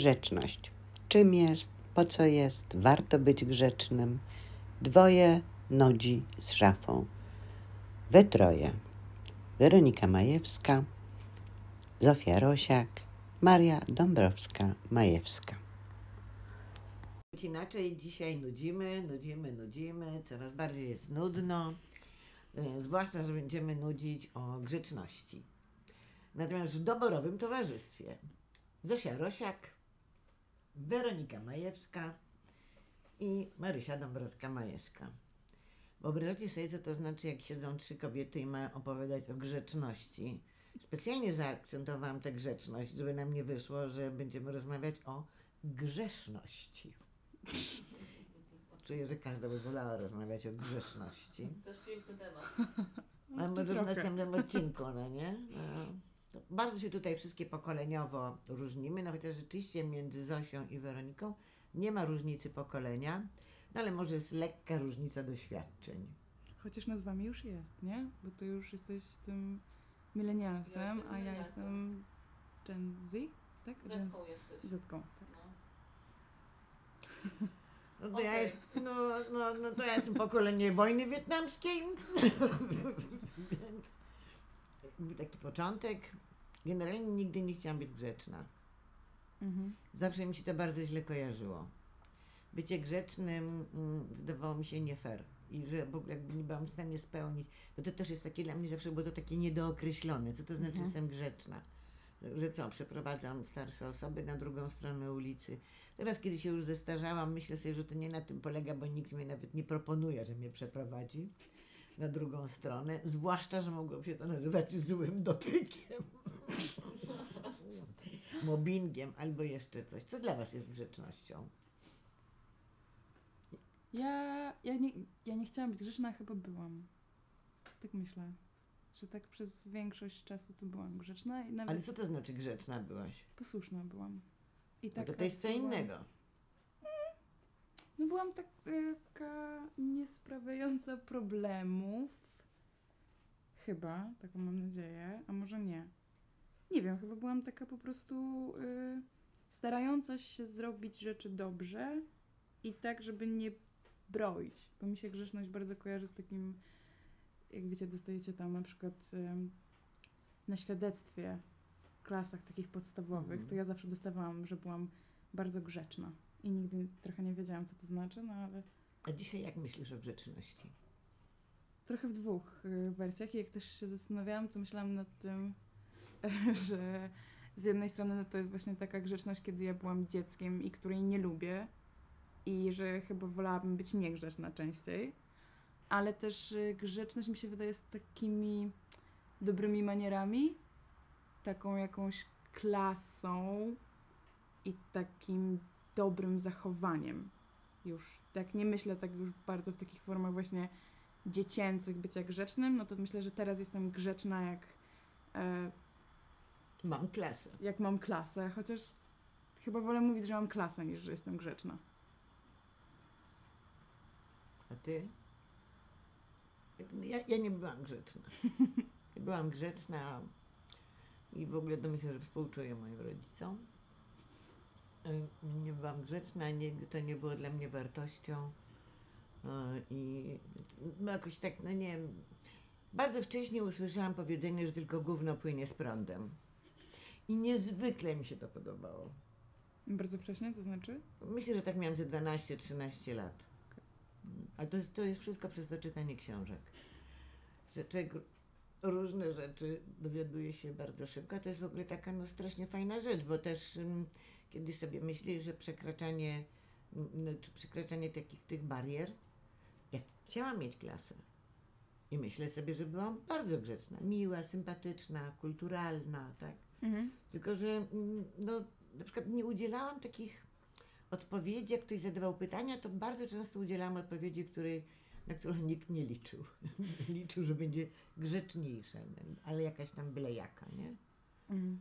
Grzeczność. Czym jest, po co jest, warto być grzecznym. Dwoje nodzi z szafą. We troje. Weronika Majewska, Zofia Rosiak, Maria Dąbrowska-Majewska. Inaczej dzisiaj nudzimy, nudzimy, nudzimy, coraz bardziej jest nudno, e, zwłaszcza, że będziemy nudzić o grzeczności. Natomiast w doborowym towarzystwie Zosia Rosiak, Weronika Majewska i Marysia Dąbrowska-Majewska. Wyobraźcie sobie, co to znaczy, jak siedzą trzy kobiety i mają opowiadać o grzeczności. Specjalnie zaakcentowałam tę grzeczność, żeby nam nie wyszło, że będziemy rozmawiać o grzeszności. Czuję, że każda by wolała rozmawiać o grzeszności. To jest piękny temat. Może w następnym odcinku, no nie? No, bardzo się tutaj wszystkie pokoleniowo różnimy, no chociaż rzeczywiście między Zosią i Weroniką nie ma różnicy pokolenia, no ale może jest lekka różnica doświadczeń. Chociaż nazwami już jest, nie? Bo ty już jesteś tym milenialsem, Ja a ja jestem Gen Z, tak? Gen Zetką jesteś. Zetką, tak. No. No to, ja Okej. jest, no, no, no to ja jestem pokolenie wojny wietnamskiej. Jakby taki początek. Generalnie nigdy nie chciałam być grzeczna. Mhm. Zawsze mi się to bardzo źle kojarzyło. Bycie grzecznym mm, wydawało mi się nie fair. I że w ogóle jakby nie byłam w stanie spełnić, bo to też jest takie dla mnie zawsze było to takie niedookreślone. Co to znaczy Mhm. jestem grzeczna? Że co, przeprowadzam starsze osoby na drugą stronę ulicy. Teraz, kiedy się już zestarzałam, myślę sobie, że to nie na tym polega, bo nikt mi nawet nie proponuje, że mnie przeprowadzi na drugą stronę. Zwłaszcza, że mogło się to nazywać złym dotykiem. Mobbingiem albo jeszcze coś. Co dla Was jest grzecznością? Ja, ja, nie, ja nie chciałam być grzeczna, chyba byłam. Tak myślę. Że tak przez większość czasu to byłam grzeczna i nawet Ale co to znaczy grzeczna byłaś? posłuszna byłam. I No to, to jest co byłam- innego. No byłam taka niesprawiająca problemów. Chyba, taką mam nadzieję, a może nie. Nie wiem, chyba byłam taka po prostu y, starająca się zrobić rzeczy dobrze i tak, żeby nie broić, bo mi się grzeczność bardzo kojarzy z takim, jak wiecie, dostajecie tam na przykład ym, na świadectwie w klasach takich podstawowych, Mhm. to ja zawsze dostawałam, że byłam bardzo grzeczna i nigdy trochę nie wiedziałam, co to znaczy, no ale A dzisiaj jak myślisz o grzeczności? trochę w dwóch y, wersjach. I jak też się zastanawiałam, to myślałam nad tym, że z jednej strony to jest właśnie taka grzeczność, kiedy ja byłam dzieckiem i której nie lubię i że chyba wolałabym być niegrzeczna częściej, ale też y, grzeczność mi się wydaje z takimi dobrymi manierami, taką jakąś klasą i takim dobrym zachowaniem. Już tak nie myślę tak już bardzo w takich formach właśnie dziecięcych bycia grzecznym, no to myślę, że teraz jestem grzeczna jak, e, Mam klasę. jak mam klasę, chociaż chyba wolę mówić, że mam klasę niż że jestem grzeczna. A ty? Ja, ja nie byłam grzeczna. Nie byłam grzeczna i w ogóle to myślę, że współczuję moim rodzicom. Nie byłam grzeczna, nie, to nie było dla mnie wartością. Y, I no jakoś tak, no nie wiem, bardzo wcześnie usłyszałam powiedzenie, że tylko gówno płynie z prądem. I niezwykle mi się to podobało. Bardzo wcześnie, to znaczy? Myślę, że tak miałam ze 12-13 lat. A to jest, to jest wszystko przez to czytanie książek. Że człowiek różne rzeczy dowiaduje się bardzo szybko. To jest w ogóle taka no, strasznie fajna rzecz, bo też kiedy sobie myślisz, że przekraczanie, przekraczanie takich tych barier, ja chciałam mieć klasę. I myślę sobie, że byłam bardzo grzeczna, miła, sympatyczna, kulturalna, tak? Mhm. Tylko, że mm, no, na przykład nie udzielałam takich odpowiedzi, jak ktoś zadawał pytania, to bardzo często udzielałam odpowiedzi, której, na którą nikt nie liczył. liczył, że będzie grzeczniejsza, ale jakaś tam byle jaka, nie? Mhm.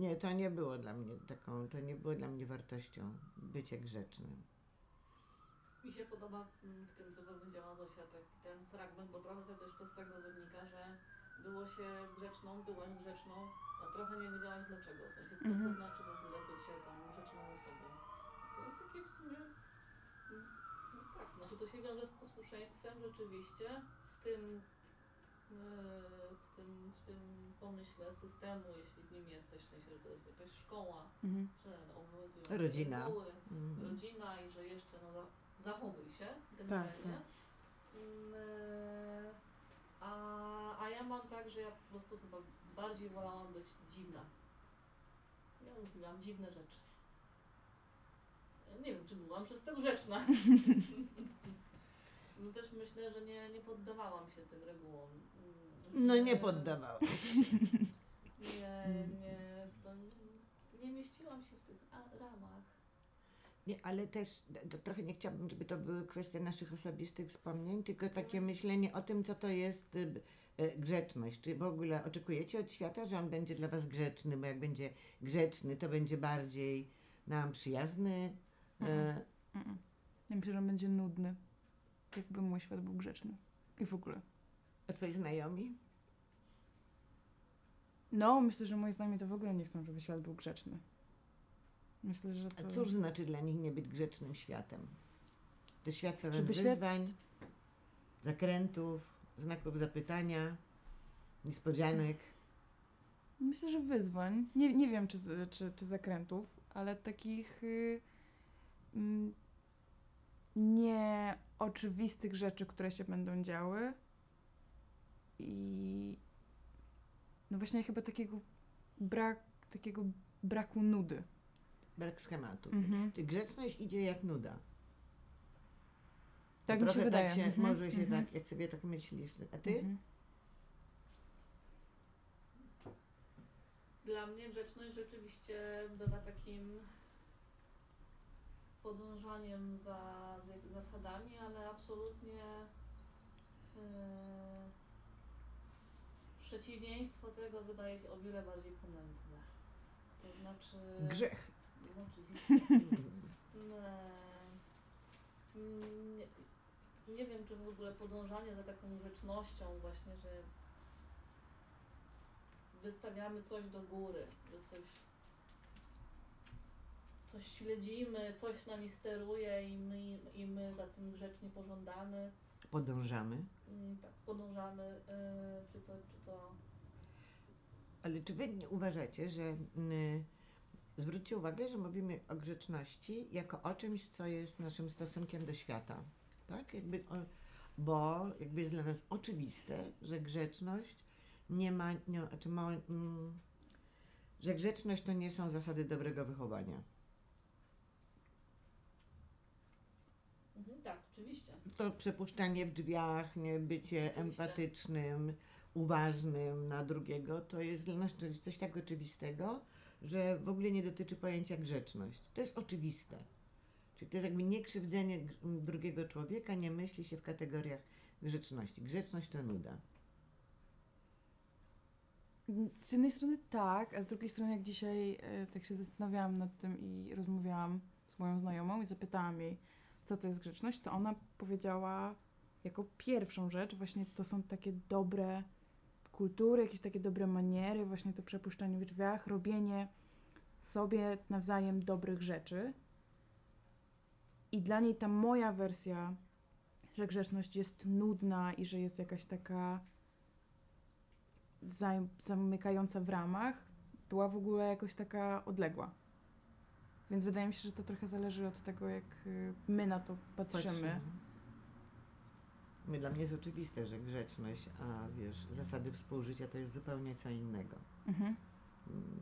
Nie, to nie było dla mnie taką, to nie było dla mnie wartością bycie grzecznym. Mi się podoba w tym, co powiedziała Zosia, tak, ten fragment, bo trochę to też to z tego wynika, że było się grzeczną, byłaś grzeczną, a trochę nie wiedziałaś dlaczego. W sensie, co Mhm. to znaczy w ogóle bycie tam grzeczną osobą. To jest takie w sumie... No tak, znaczy to się wiąże z posłuszeństwem rzeczywiście w tym, w tym, w tym pomyśle systemu, jeśli w nim jesteś, w sensie, że to jest jakaś szkoła, Mhm. że obowiązują Rodzina. reguły, Mhm. rodzina i że jeszcze no, za- zachowuj się generalnie. tak. E, A, a ja mam tak, że ja po prostu chyba bardziej wolałam być dziwna. Ja lubiłam dziwne rzeczy. Nie wiem, czy byłam przez to grzeczna. No też myślę, że nie, nie poddawałam się tym regułom. Mm, No nie poddawałam. Nie, Mm. nie, to nie, nie mieściłam się w tych ramach. Nie, ale też to trochę nie chciałabym, żeby to były kwestie naszych osobistych wspomnień, tylko takie Więc- myślenie o tym, co to jest y, y, grzeczność. Czy w ogóle oczekujecie od świata, że on będzie dla was grzeczny, bo jak będzie grzeczny, to będzie bardziej nam przyjazny. Mhm. E. Ja myślę, że on będzie nudny. Jakby mój świat był grzeczny. I w ogóle. a twoi znajomi? No, myślę, że moi znajomi to w ogóle nie chcą, żeby świat był grzeczny. Myślę, że A to... cóż znaczy dla nich nie być grzecznym światem? To świat pełen Żeby świat- wyzwań, zakrętów, znaków zapytania, niespodzianek. Myślę, że wyzwań. Nie, nie wiem, czy, czy, czy zakrętów, ale takich y, mm, nieoczywistych rzeczy, które się będą działy. I no właśnie chyba takiego brak, takiego braku nudy. Brak schematu. Mhm. Czy grzeczność idzie jak nuda? To Tak mi się trochę wydaje. Tak się, Mhm, Może się mhm. tak, jak sobie tak myślisz. A ty? Mhm. Dla mnie grzeczność rzeczywiście bywa takim podążaniem za, za zasadami, ale absolutnie e, przeciwieństwo tego wydaje się o wiele bardziej ponętne. To znaczy... Grzech. No, oczywiście. E, nie, nie wiem, czy w ogóle podążanie za taką grzecznością właśnie, że wystawiamy coś do góry, że coś, coś śledzimy, coś nami steruje i my, i my za tym grzecznie pożądamy, Podążamy. mm, tak, podążamy, e, czy to, czy to Ale czy wy nie uważacie, że mm, zwróćcie uwagę, że mówimy o grzeczności jako o czymś, co jest naszym stosunkiem do świata, tak? Jakby o, bo jakby jest dla nas oczywiste, że grzeczność nie ma, nie, znaczy ma mm, że grzeczność to nie są zasady dobrego wychowania. Mhm, tak, oczywiście. To przepuszczanie w drzwiach, nie bycie Oczywiście. empatycznym, uważnym na drugiego, to jest dla nas coś- tak oczywistego, że w ogóle nie dotyczy pojęcia grzeczność. To jest oczywiste. Czyli to jest jakby niekrzywdzenie drugiego człowieka, nie myśli się w kategoriach grzeczności. Grzeczność to nuda. Z jednej strony tak, a z drugiej strony jak dzisiaj e, tak się zastanawiałam nad tym i rozmawiałam z moją znajomą i zapytałam jej, co to jest grzeczność, to ona powiedziała jako pierwszą rzecz, właśnie to są takie dobre kultury, jakieś takie dobre maniery, właśnie to przepuszczanie w drzwiach, robienie sobie nawzajem dobrych rzeczy. I dla niej ta moja wersja, że grzeczność jest nudna i że jest jakaś taka zamykająca w ramach, była w ogóle jakoś taka odległa. Więc wydaje mi się, że to trochę zależy od tego, jak y, my na to patrzymy. No, Dla mnie jest oczywiste, że grzeczność, a wiesz, zasady współżycia to jest zupełnie co innego. Mhm. Mm,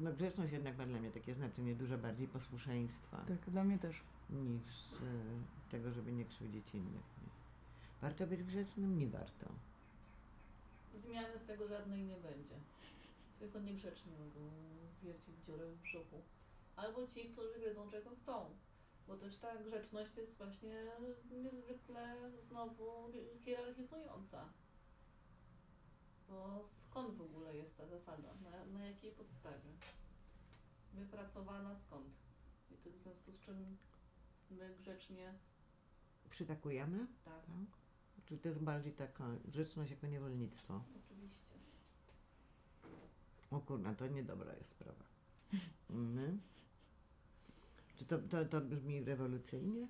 No grzeczność jednak ma dla mnie takie znaczenie dużo bardziej posłuszeństwa. Tak, dla mnie też. niż e, tego, żeby nie krzywdzić innych. Nie? Warto być grzecznym? Nie warto. Zmiany z tego żadnej nie będzie. Tylko niegrzeczni mogą wiercić dziurę w brzuchu. Albo ci, którzy wiedzą, czego chcą. Bo też ta grzeczność jest właśnie niezwykle znowu hierarchizująca. Bo skąd w ogóle jest ta zasada? Na, na jakiej podstawie? Wypracowana skąd? I to w związku z czym my grzecznie Przytakujemy? tak Tak? Czy to jest bardziej taka grzeczność jako niewolnictwo? Oczywiście. O kurna, to niedobra jest sprawa. Mhm. Czy to, to, to brzmi rewolucyjnie?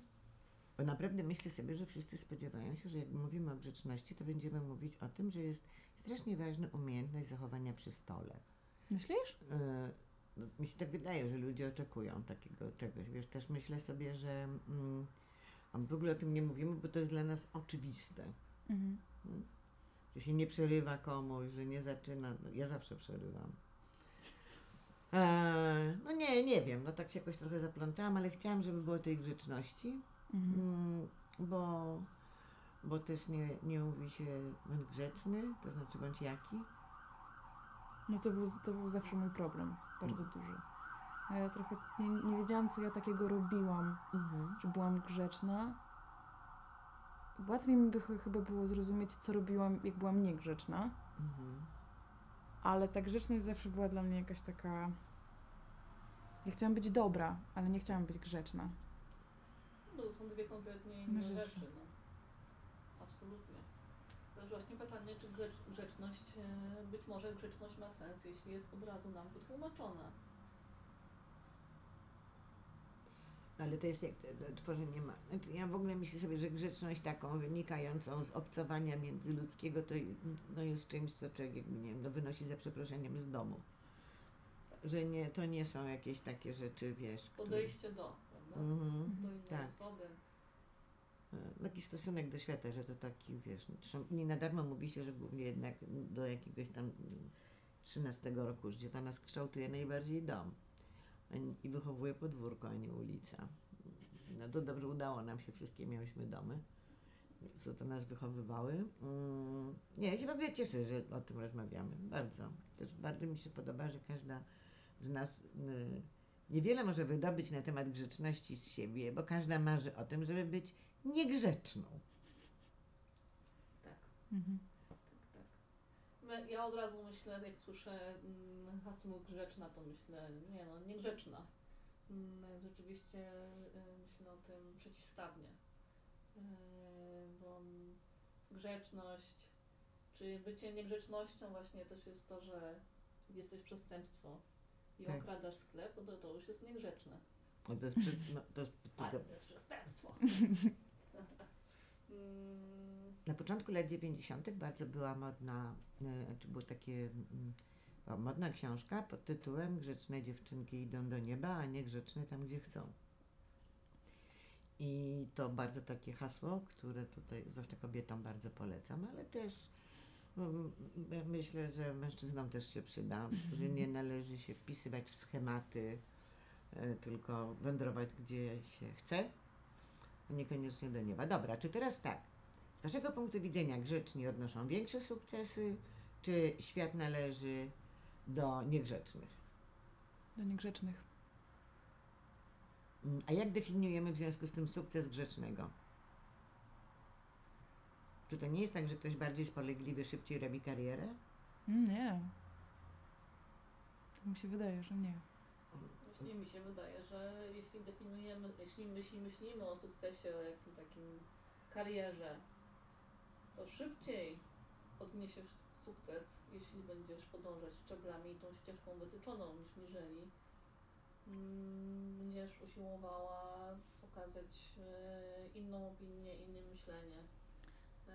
Bo naprawdę myślę sobie, że wszyscy spodziewają się, że jak mówimy o grzeczności, to będziemy mówić o tym, że jest strasznie ważna umiejętność zachowania przy stole. Myślisz? No, mi się tak wydaje, że ludzie oczekują takiego czegoś. Wiesz, też myślę sobie, że mm, w ogóle o tym nie mówimy, bo to jest dla nas oczywiste. Mhm. Że się nie przerywa komuś, że nie zaczyna. No, ja zawsze przerywam. E, no nie, nie wiem, no tak się jakoś trochę zaplątałam, ale chciałam, żeby było tej grzeczności, Mhm. mm, bo, bo też nie, nie mówi się bądź grzeczny, to znaczy bądź jaki. No to był, to był zawsze mój problem, bardzo duży. Ja trochę nie, nie wiedziałam, co ja takiego robiłam, Mhm. że byłam grzeczna. Łatwiej mi by ch- chyba było zrozumieć, co robiłam, jak byłam niegrzeczna, Mhm. Ale ta grzeczność zawsze była dla mnie jakaś taka... Ja chciałam być dobra, ale nie chciałam być grzeczna. No to są dwie kompletnie inne rzeczy. rzeczy. No. Absolutnie. Też właśnie pytanie, czy grzecz, grzeczność, e, być może grzeczność ma sens, jeśli jest od razu nam wytłumaczona. Ale to jest jak tworzenie ma. Znaczy, ja w ogóle myślę sobie, że grzeczność taką wynikającą z obcowania międzyludzkiego to no, jest czymś, co człowiek nie wiem, no, wynosi za przeproszeniem z domu. Że nie, to nie są jakieś takie rzeczy, wiesz. które- Podejście do, prawda? Mhm. Do innej tak. osoby. E, Taki stosunek do świata, że to taki, wiesz, no, nie na darmo mówi się, że głównie jednak do jakiegoś tam mm, 13 roku życia to nas kształtuje najbardziej dom i wychowuje podwórko, a nie ulica. No to dobrze udało nam się, wszystkie miałyśmy domy, co to nas wychowywały. Mm, Nie, ja się ogóle cieszę, że o tym rozmawiamy, bardzo. Też bardzo mi się podoba, że każda z nas y, niewiele może wydobyć na temat grzeczności z siebie, bo każda marzy o tym, żeby być niegrzeczną. Tak, Mhm. Ja od razu myślę, jak słyszę mm, hasło grzeczna, to myślę, nie no, niegrzeczna. Mm, Rzeczywiście y, myślę o tym przeciwstawnie. Y, Bo mm, grzeczność, czy bycie niegrzecznością właśnie też jest to, że jest coś przestępstwo i Tak. okradasz sklep, to, to już jest niegrzeczne. No to jest, przed, no, to jest to jest przestępstwo. Mm, na początku lat 90. bardzo była modna, czy było takie mm, modna książka pod tytułem Grzeczne dziewczynki idą do nieba, a niegrzeczne tam, gdzie chcą. I to bardzo takie hasło, które tutaj, zwłaszcza kobietom, bardzo polecam, ale też mm, my- myślę, że mężczyznom też się przyda, że nie należy się wpisywać w schematy, e, tylko wędrować gdzie się chce, a niekoniecznie do nieba. Dobra, czy teraz tak, z Waszego punktu widzenia grzeczni odnoszą większe sukcesy, czy świat należy do niegrzecznych? Do niegrzecznych. Mm, A jak definiujemy w związku z tym sukces grzecznego? Czy to nie jest tak, że ktoś bardziej spolegliwy szybciej robi karierę? Mm, nie. Tak mi się wydaje, że nie. Właśnie mi się wydaje, że jeśli definiujemy, jeśli myśli, myślimy o sukcesie, o jakim takim karierze, to szybciej odniesiesz sukces, jeśli będziesz podążać szczeblami tą ścieżką wytyczoną, niż jeżeli będziesz usiłowała pokazać e, inną opinię, inne myślenie. E,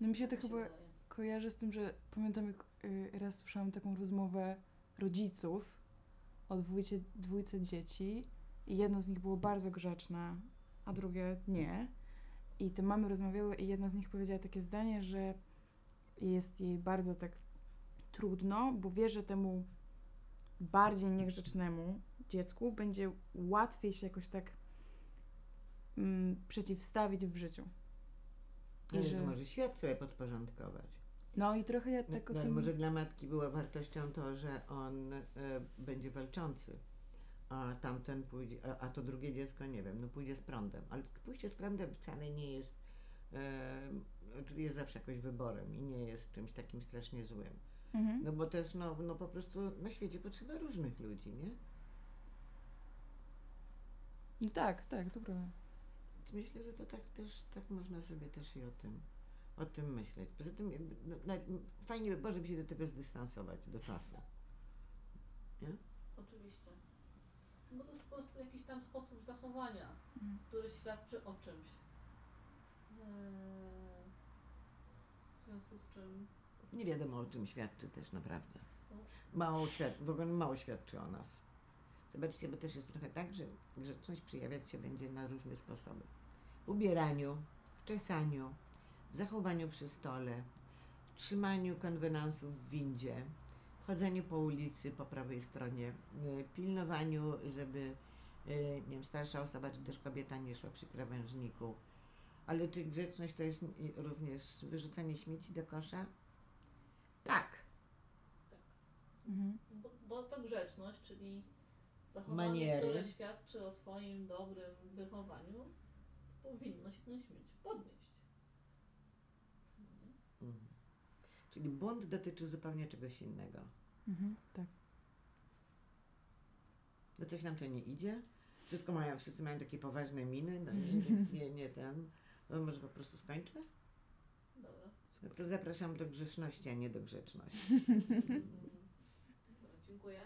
No mi się to tak się chyba wydaje. kojarzy z tym, że pamiętam jak y, raz słyszałam taką rozmowę rodziców o dwójcie, dwójce dzieci i jedno z nich było bardzo grzeczne, a drugie nie. I te mamy rozmawiały i jedna z nich powiedziała takie zdanie, że jest jej bardzo tak trudno, bo wie, że temu bardziej niegrzecznemu dziecku będzie łatwiej się jakoś tak mm, przeciwstawić w życiu. I Ale że- że może świat sobie podporządkować. No i trochę ja No, tak o no, tym... Może dla matki była wartością to, że on e, będzie walczący, a tamten pójdzie, a, a to drugie dziecko, nie wiem, no pójdzie z prądem. Ale pójście z prądem wcale nie jest, e, jest zawsze jakoś wyborem i nie jest czymś takim strasznie złym. Mhm. No bo też, no, no po prostu na świecie potrzeba różnych ludzi, nie? No tak, tak, to prawda. myślę, że to tak też, tak można sobie też i o tym, o tym myśleć. Poza tym jakby, no, na- fajnie by było, żeby się do tego zdystansować, do czasu. Oczywiście. No bo to jest po prostu jakiś tam sposób zachowania, Mhm. który świadczy o czymś. Eee, W związku z czym Nie wiadomo o czym świadczy też naprawdę. Mało świadczy, w ogóle mało świadczy o nas. Zobaczcie, bo też jest trochę tak, że grzeczność przejawiać się będzie na różne sposoby. W ubieraniu, w czesaniu, w zachowaniu przy stole, w trzymaniu konwenansów w windzie, chodzeniu po ulicy po prawej stronie, y, pilnowaniu, żeby y, nie wiem, starsza osoba czy też kobieta nie szła przy krawężniku. Ale czy grzeczność to jest również wyrzucanie śmieci do kosza? Tak. Mhm. Bo, bo to grzeczność, czyli zachowanie, Maniery. które świadczy o Twoim dobrym wychowaniu, powinno się ten śmieć podnieść. Nie? Mhm. Czyli bunt dotyczy zupełnie czegoś innego. Mhm. Tak. No coś nam to nie idzie. Wszystko mają, wszyscy mają takie poważne miny, no nie, więc nie, nie ten. No może po prostu skończmy? Dobra. No to zapraszam do grzeczności, a nie do grzeczności. Dobra, dziękuję.